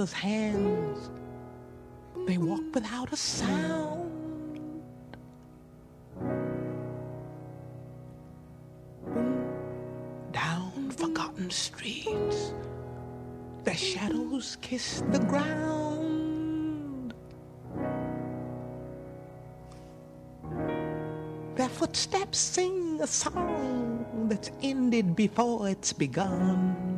Hold other's hands. They walk without a sound. Down forgotten streets, their shadows kiss the ground. Their footsteps sing a song that's ended before it's begun.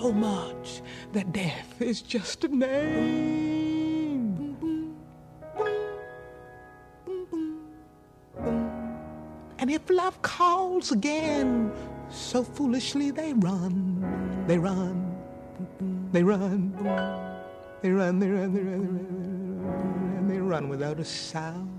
so much that death is just a name. And if love calls again, so foolishly they run, they run, they run, they run, they run, they run, they run, they run without a sound.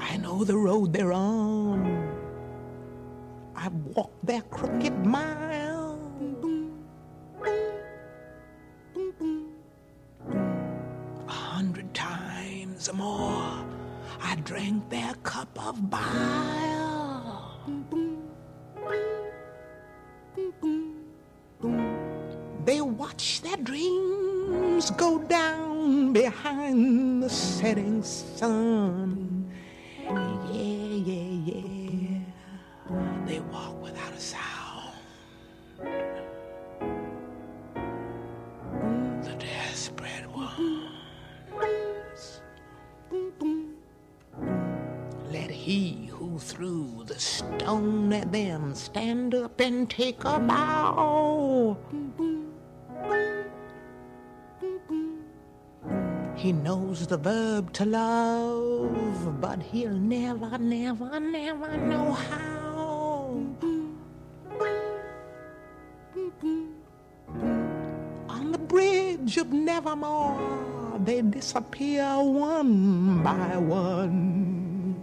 I know the road they're on. I've walked their crooked mile. A hundred times or more, I drank their cup of bile. They watch their dreams go down behind the setting sun. Yeah, yeah, yeah. They walk without a sound. The desperate ones. Let he who threw the stone at them stand up and take a bow. He knows the verb to love, but he'll never, never, never know how. On the bridge of Nevermore, they disappear one by one.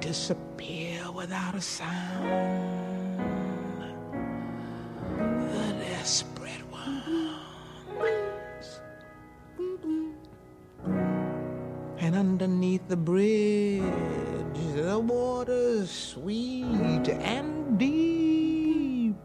Disappear without a sound. The bridge, the water's sweet and deep.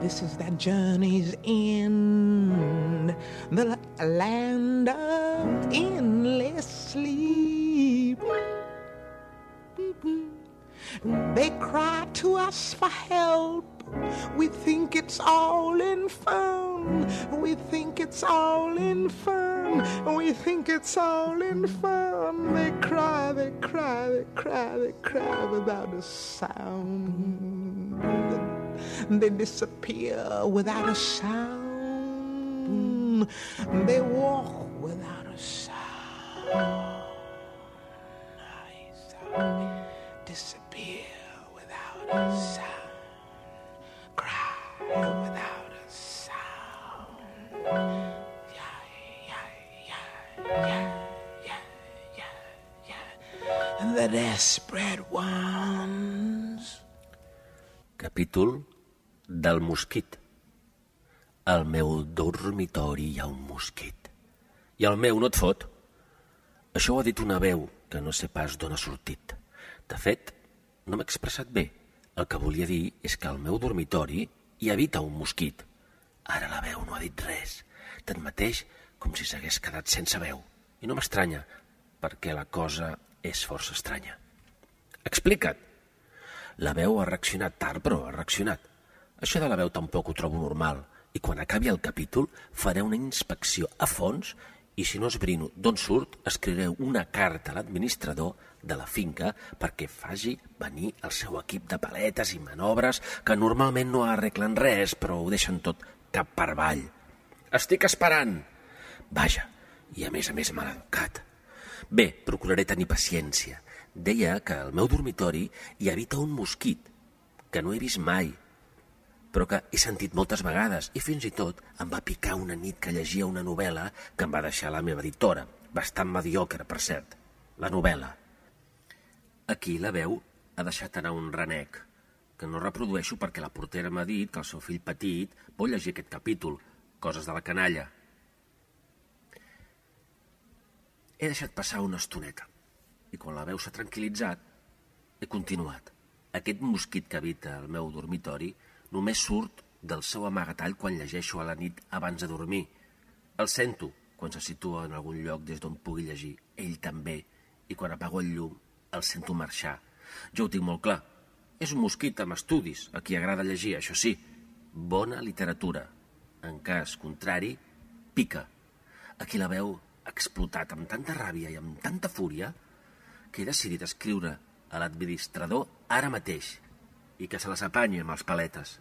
This is that journey's end, the land of endless sleep. They cry to us for help. We think it's all in fun. We think it's all in fun. We think it's all in fun. They cry, they cry, they cry, they cry without a sound. They disappear without a sound. They walk without a sound. I disappear without a sound. Cry yeah, yeah, yeah, the desperate ones. Capítol del mosquit. Al meu dormitori hi ha un mosquit. I el meu no et fot. Això ho ha dit una veu que no sé pas d'on ha sortit. De fet, no m'he expressat bé. El que volia dir és que al meu dormitori hi habita un mosquit. Ara la veu no ha dit res. Tanmateix, com si s'hagués quedat sense veu. I no m'estranya, perquè la cosa és força estranya. Explica't! La veu ha reaccionat tard, però ha reaccionat. Això de la veu tampoc ho trobo normal, i quan acabi el capítol faré una inspecció a fons i si no esbrino d'on surt, escriuré una carta a l'administrador de la finca perquè faci venir el seu equip de paletes i manobres que normalment no arreglen res, però ho deixen tot cap per avall. Estic esperant! Vaja, i a més a més mal educat. Bé, procuraré tenir paciència. Deia que al meu dormitori hi habita un mosquit, que no he vist mai, però que he sentit moltes vegades i fins i tot em va picar una nit que llegia una novel·la que em va deixar la meva editora, bastant mediocre, per cert, la novel·la. Aquí la veu ha deixat anar un renec, que no reprodueixo perquè la portera m'ha dit que el seu fill petit vol llegir aquest capítol, Coses de la canalla. He deixat passar una estoneta i quan la veu s'ha tranquil·litzat he continuat. Aquest mosquit que habita el meu dormitori només surt del seu amagatall quan llegeixo a la nit abans de dormir. El sento quan se situa en algun lloc des d'on pugui llegir. Ell també. I quan apago el llum, el sento marxar. Jo ho tinc molt clar. És un mosquit amb estudis, a qui agrada llegir, això sí. Bona literatura. En cas contrari, pica. Aquí la veu explotat amb tanta ràbia i amb tanta fúria que he decidit escriure a l'administrador ara mateix i que se les apanyi amb els paletes.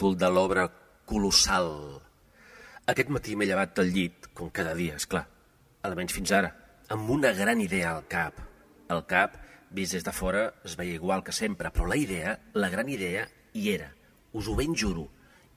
Capítol de l'obra Colossal. Aquest matí m'he llevat del llit, com cada dia, és clar, almenys fins ara, amb una gran idea al cap. El cap, vist des de fora, es veia igual que sempre, però la idea, la gran idea, hi era. Us ho ben juro,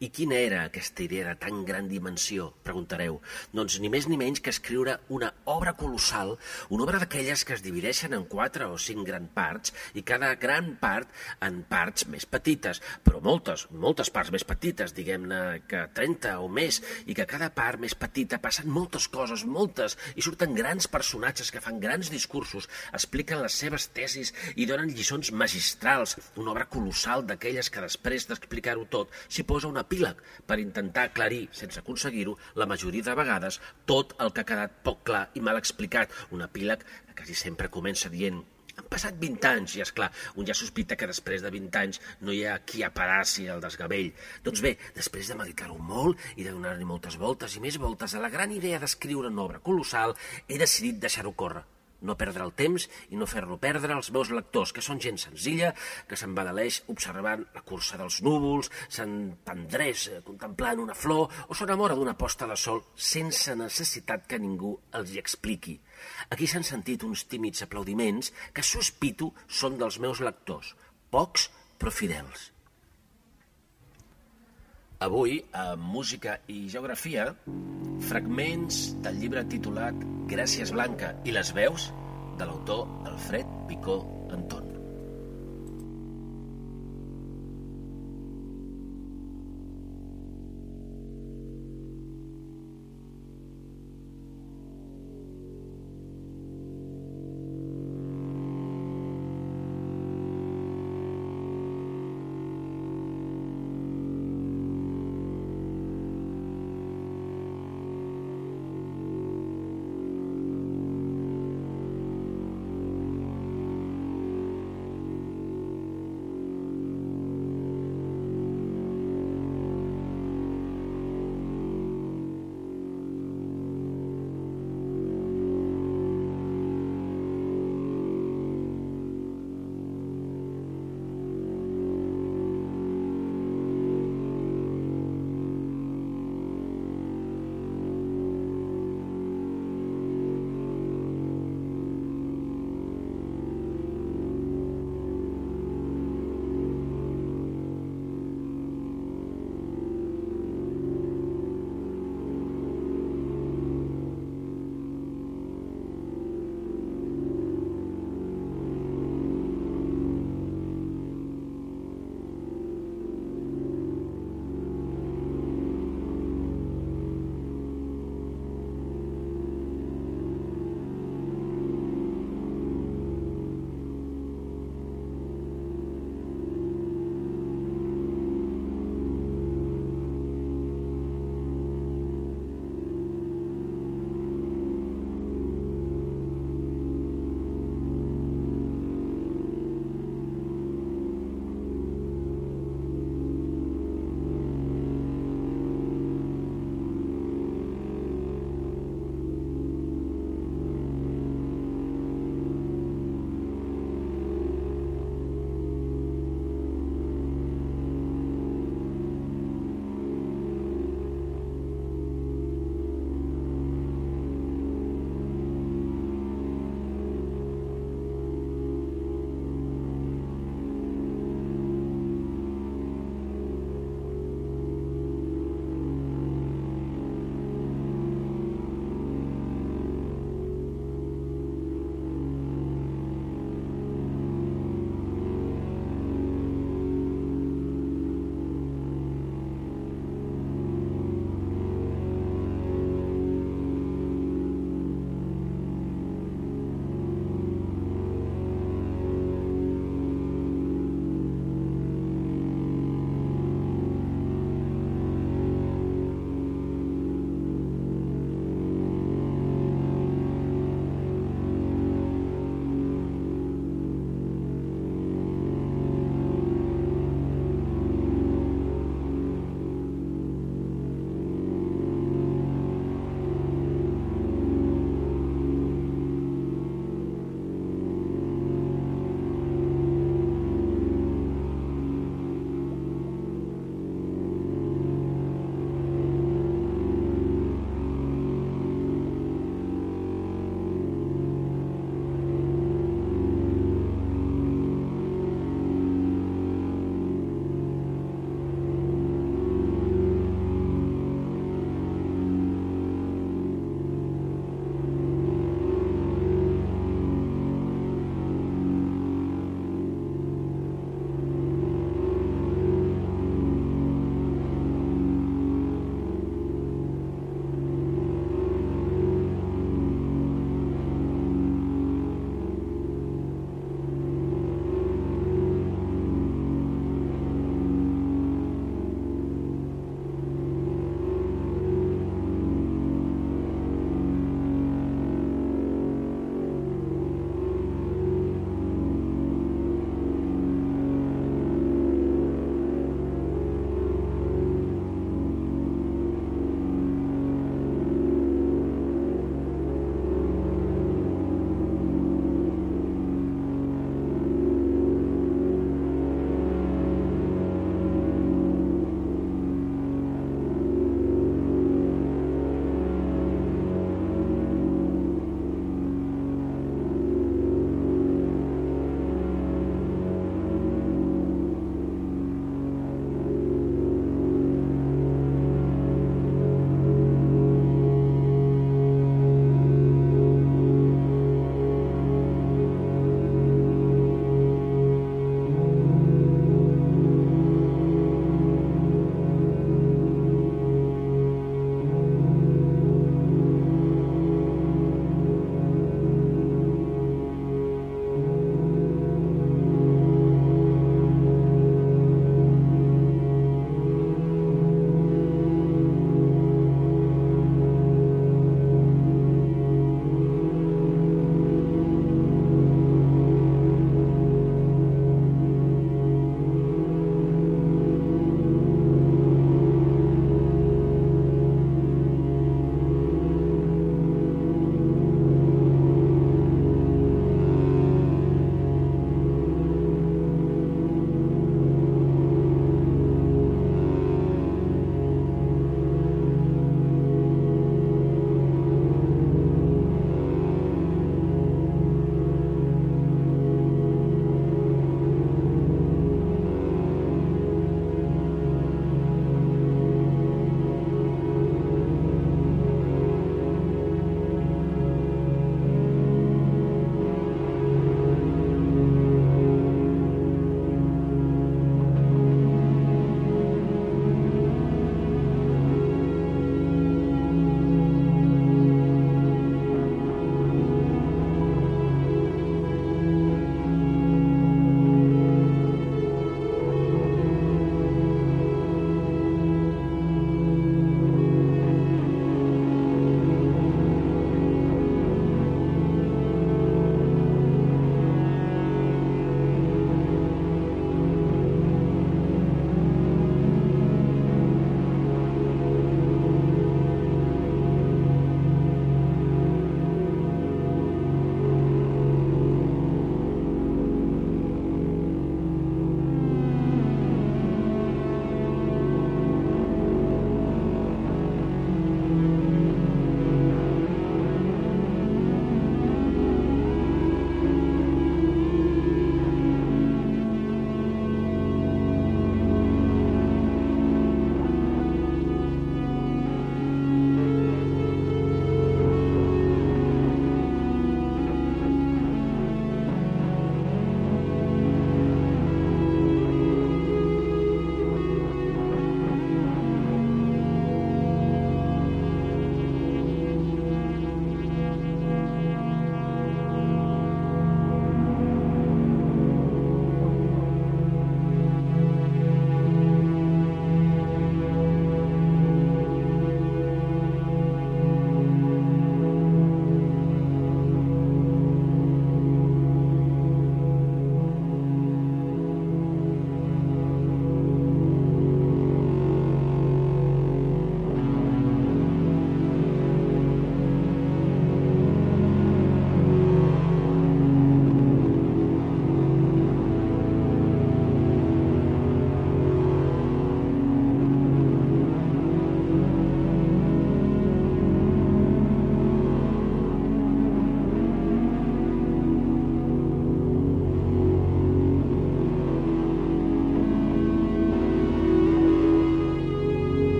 i quina era aquesta idea de tan gran dimensió, preguntareu? Doncs ni més ni menys que escriure una obra colossal, una obra d'aquelles que es divideixen en quatre o cinc gran parts, i cada gran part en parts més petites, però moltes, moltes parts més petites, diguem-ne que 30 o més, i que cada part més petita passen moltes coses, moltes, i surten grans personatges que fan grans discursos, expliquen les seves tesis i donen lliçons magistrals, una obra colossal d'aquelles que després d'explicar-ho tot s'hi posa una epíleg per intentar aclarir, sense aconseguir-ho, la majoria de vegades, tot el que ha quedat poc clar i mal explicat. Un epíleg que quasi sempre comença dient han passat 20 anys i, és clar, un ja sospita que després de 20 anys no hi ha qui aparaci el desgavell. Doncs bé, després de meditar-ho molt i de donar-li moltes voltes i més voltes a la gran idea d'escriure una obra colossal, he decidit deixar-ho córrer no perdre el temps i no fer-lo perdre als meus lectors, que són gent senzilla, que se'n va de l'eix observant la cursa dels núvols, se'n tendreix eh, contemplant una flor o s'enamora d'una posta de sol sense necessitat que ningú els hi expliqui. Aquí s'han sentit uns tímids aplaudiments que sospito són dels meus lectors, pocs però fidels. Avui, a Música i Geografia, fragments del llibre titulat Gràcies Blanca i les veus de l'autor Alfred Picó Anton.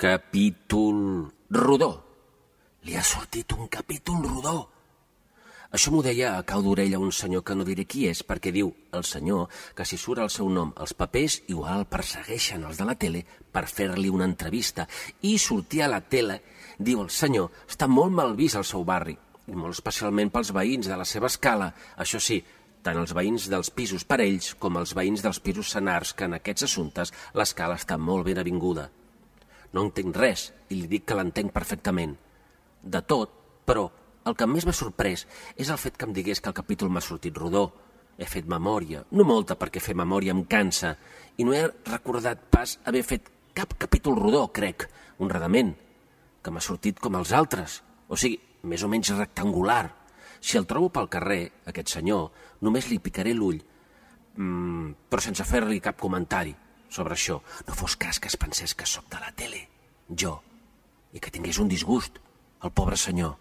Capítol rodó. Li ha sortit un capítol rodó. Això m'ho deia a cau d'orella un senyor que no diré qui és, perquè diu el senyor que si surt el seu nom als papers, igual persegueixen els de la tele per fer-li una entrevista. I sortir a la tele, diu el senyor, està molt mal vist al seu barri, i molt especialment pels veïns de la seva escala. Això sí, tant els veïns dels pisos parells com els veïns dels pisos senars, que en aquests assumptes l'escala està molt ben avinguda. No entenc res, i li dic que l'entenc perfectament. De tot, però, el que més m'ha sorprès és el fet que em digués que el capítol m'ha sortit rodó. He fet memòria, no molta perquè fer memòria em cansa, i no he recordat pas haver fet cap capítol rodó, crec, honradament, que m'ha sortit com els altres, o sigui, més o menys rectangular. Si el trobo pel carrer, aquest senyor, només li picaré l'ull, mm, però sense fer-li cap comentari sobre això. No fos cas que es pensés que sóc de la tele, jo, i que tingués un disgust, el pobre senyor.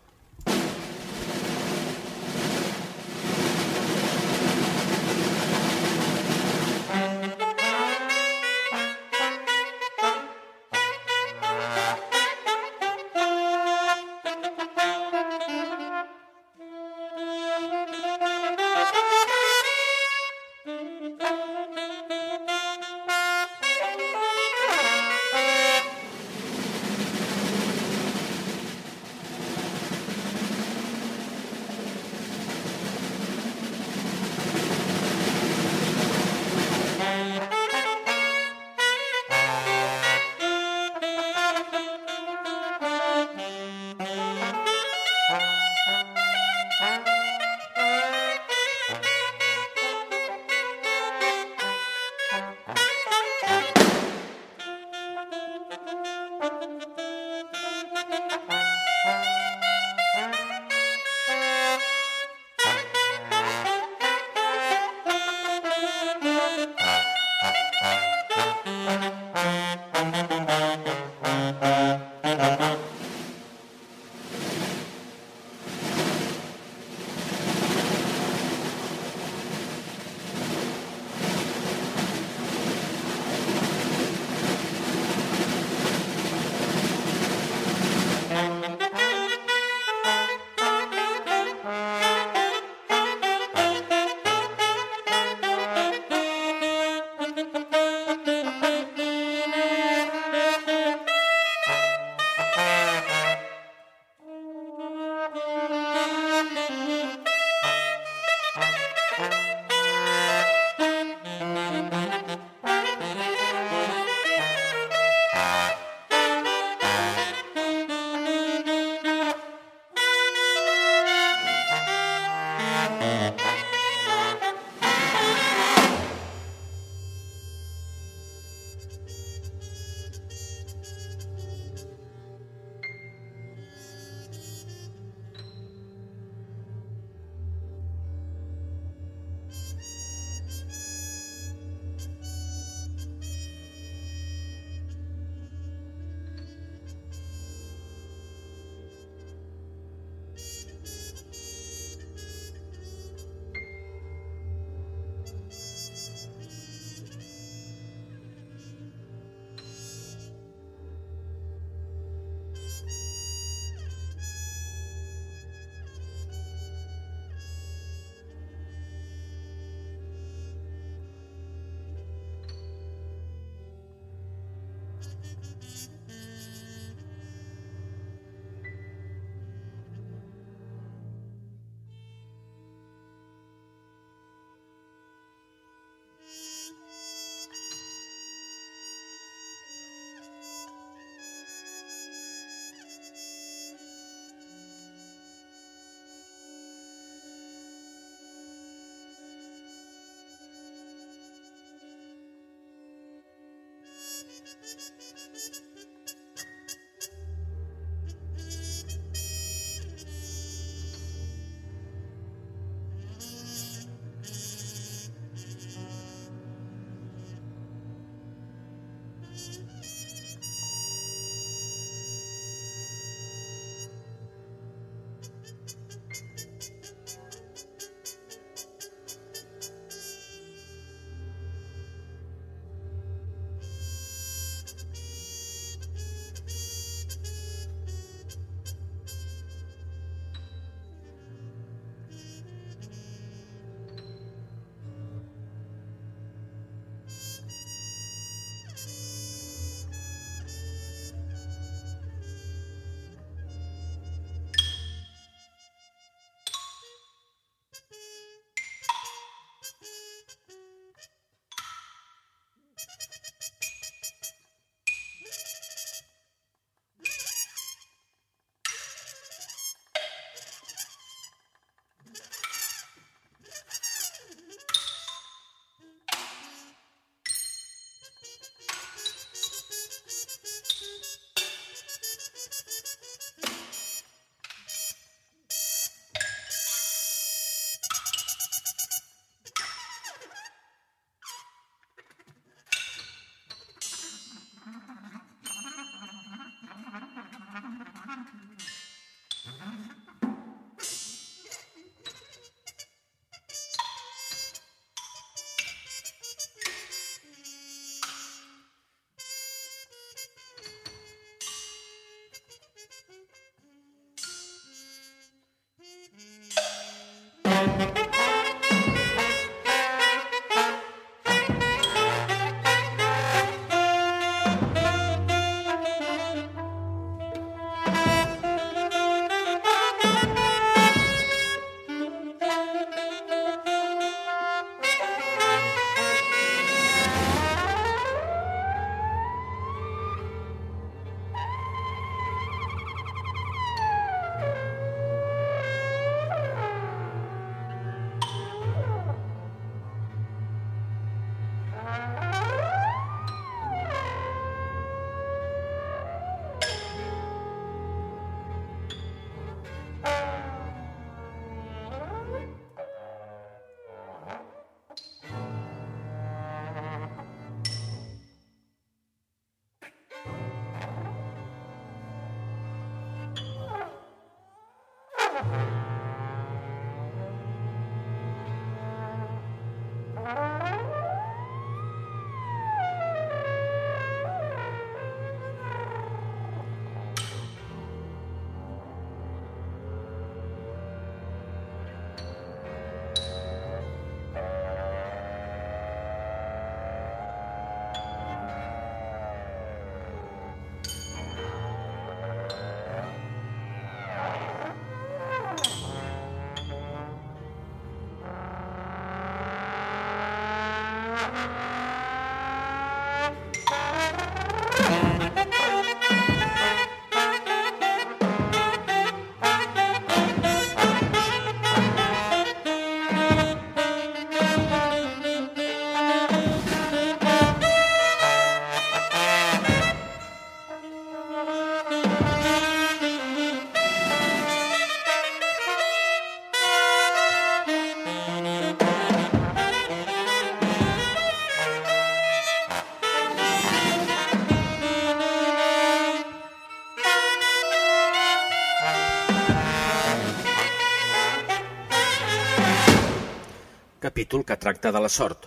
Capítol que tracta de la sort.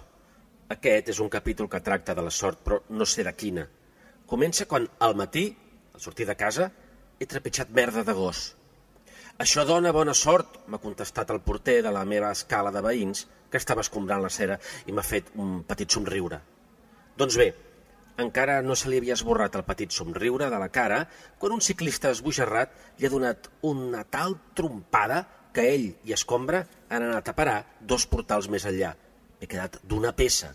Aquest és un capítol que tracta de la sort, però no sé de quina. Comença quan al matí, al sortir de casa, he trepitjat merda de gos. Això dona bona sort, m'ha contestat el porter de la meva escala de veïns, que estava escombrant la cera i m'ha fet un petit somriure. Doncs bé, encara no se li havia esborrat el petit somriure de la cara quan un ciclista esbojarrat li ha donat una tal trompada que ell i Escombra han anat a parar dos portals més enllà. M'he quedat d'una peça.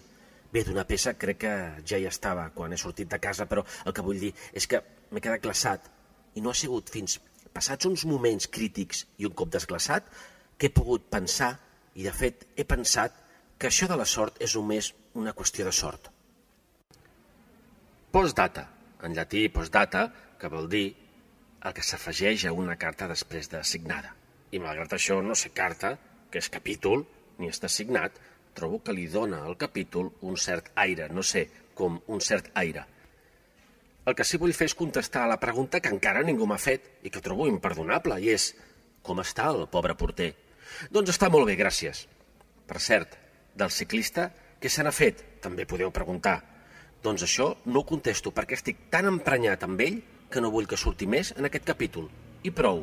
Bé, d'una peça crec que ja hi estava quan he sortit de casa, però el que vull dir és que m'he quedat glaçat i no ha sigut fins passats uns moments crítics i un cop desglaçat que he pogut pensar, i de fet he pensat, que això de la sort és només una qüestió de sort. Postdata, en llatí postdata, que vol dir el que s'afegeix a una carta després de signada. I malgrat això no sé carta, que és capítol, ni està signat, trobo que li dona al capítol un cert aire, no sé, com un cert aire. El que sí vull fer és contestar a la pregunta que encara ningú m'ha fet i que trobo imperdonable, i és com està el pobre porter? Doncs està molt bé, gràcies. Per cert, del ciclista, què se n'ha fet? També podeu preguntar. Doncs això no ho contesto perquè estic tan emprenyat amb ell que no vull que surti més en aquest capítol. I prou.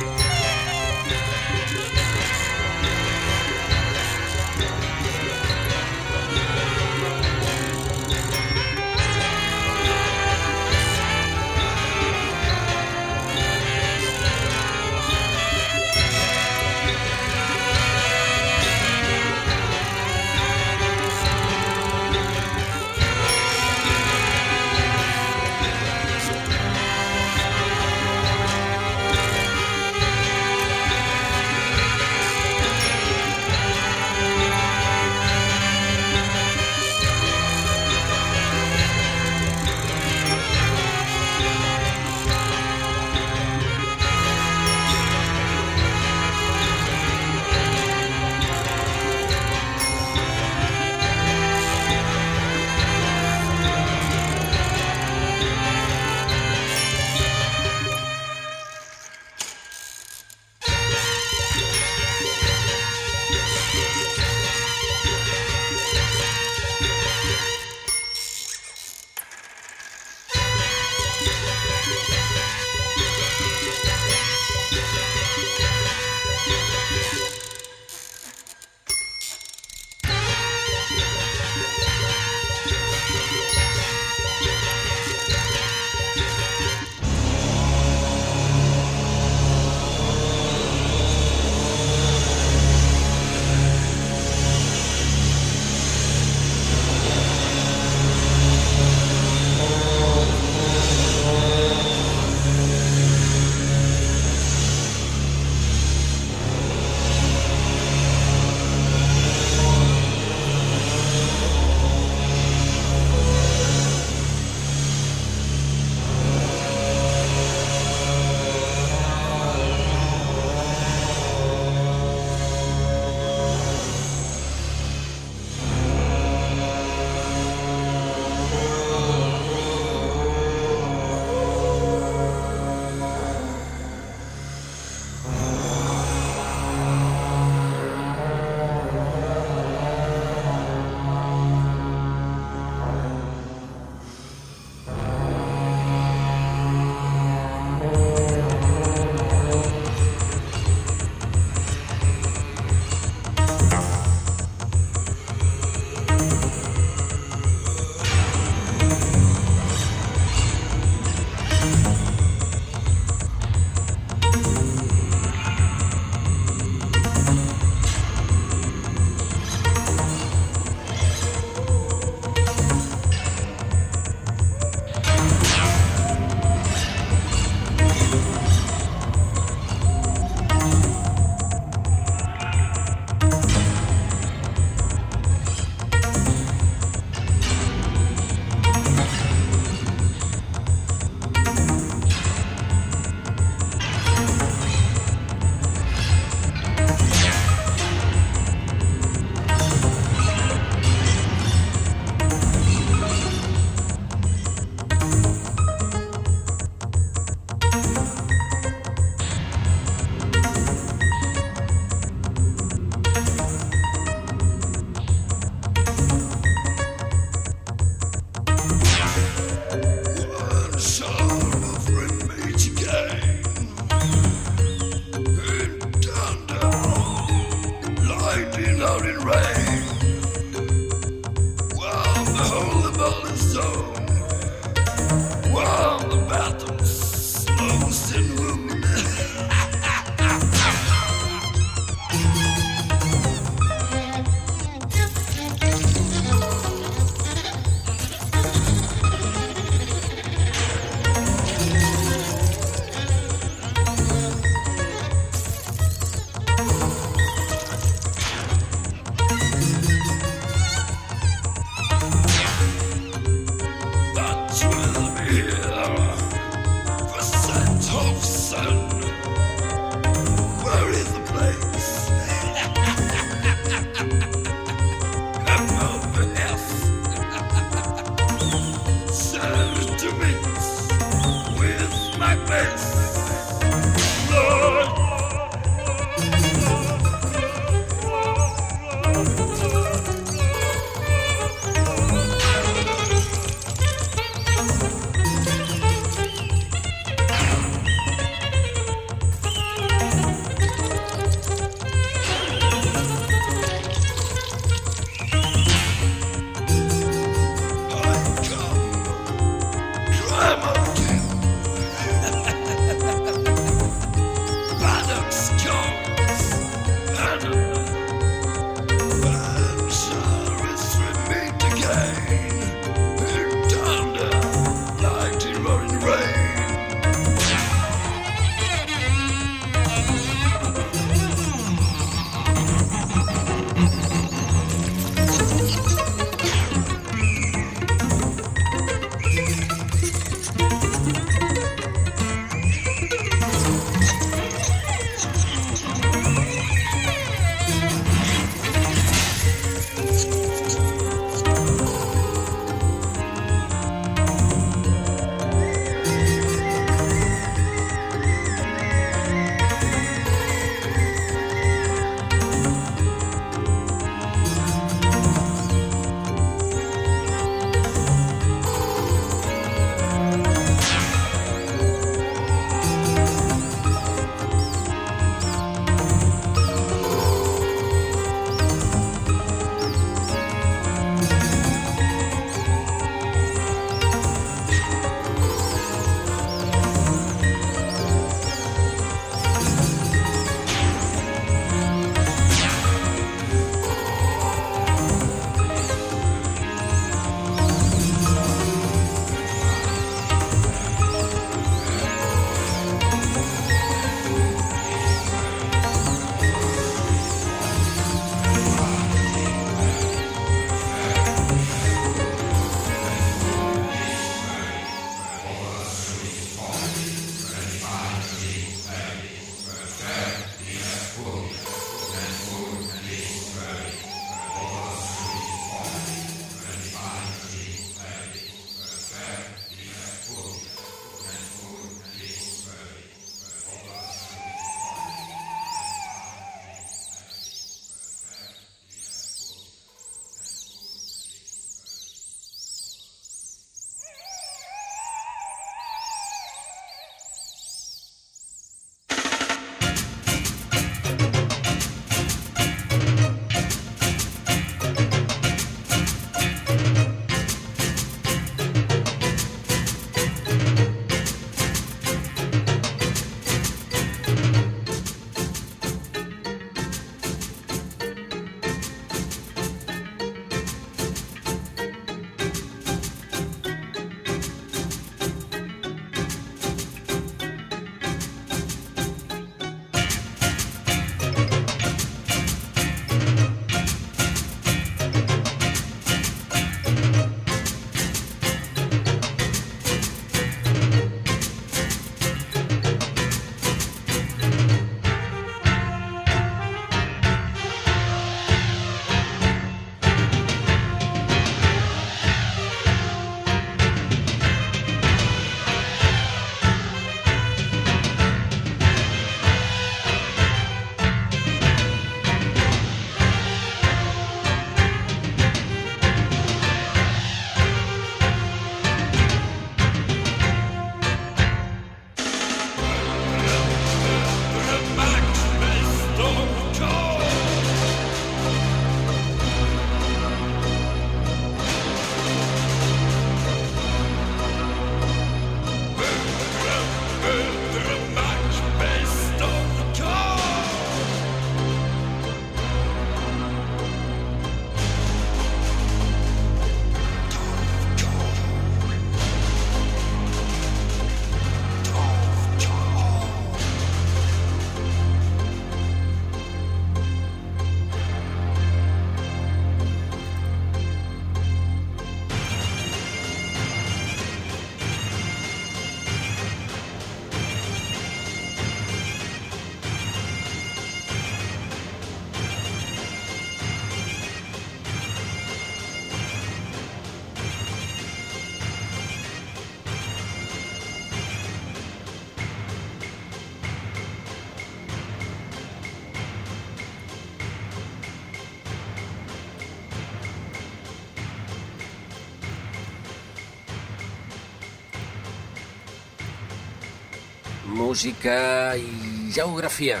Música i geografia.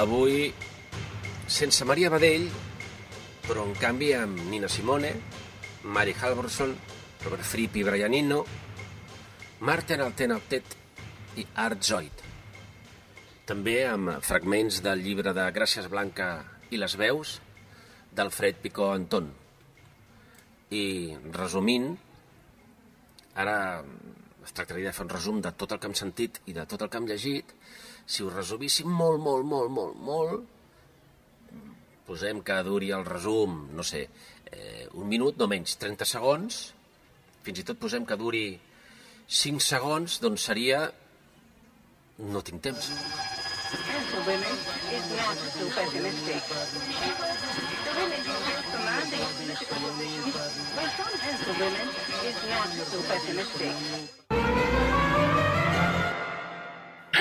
Avui, sense Maria Badell, però en canvi amb Nina Simone, Mary Halvorson, Robert Fripp i Brian Eno, Martin Altenautet i Art Zoid. També amb fragments del llibre de Gràcies Blanca i les veus d'Alfred Picó Anton. I resumint, ara es tractaria de fer un resum de tot el que hem sentit i de tot el que hem llegit. Si ho resumíssim molt, molt, molt, molt, molt, posem que duri el resum, no sé, eh, un minut, no menys, 30 segons, fins i tot posem que duri 5 segons, doncs seria... No tinc temps. women is not so pessimistic.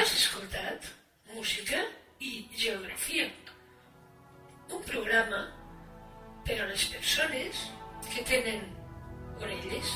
Has escoltat música i geografia. Un programa per a les persones que tenen orelles.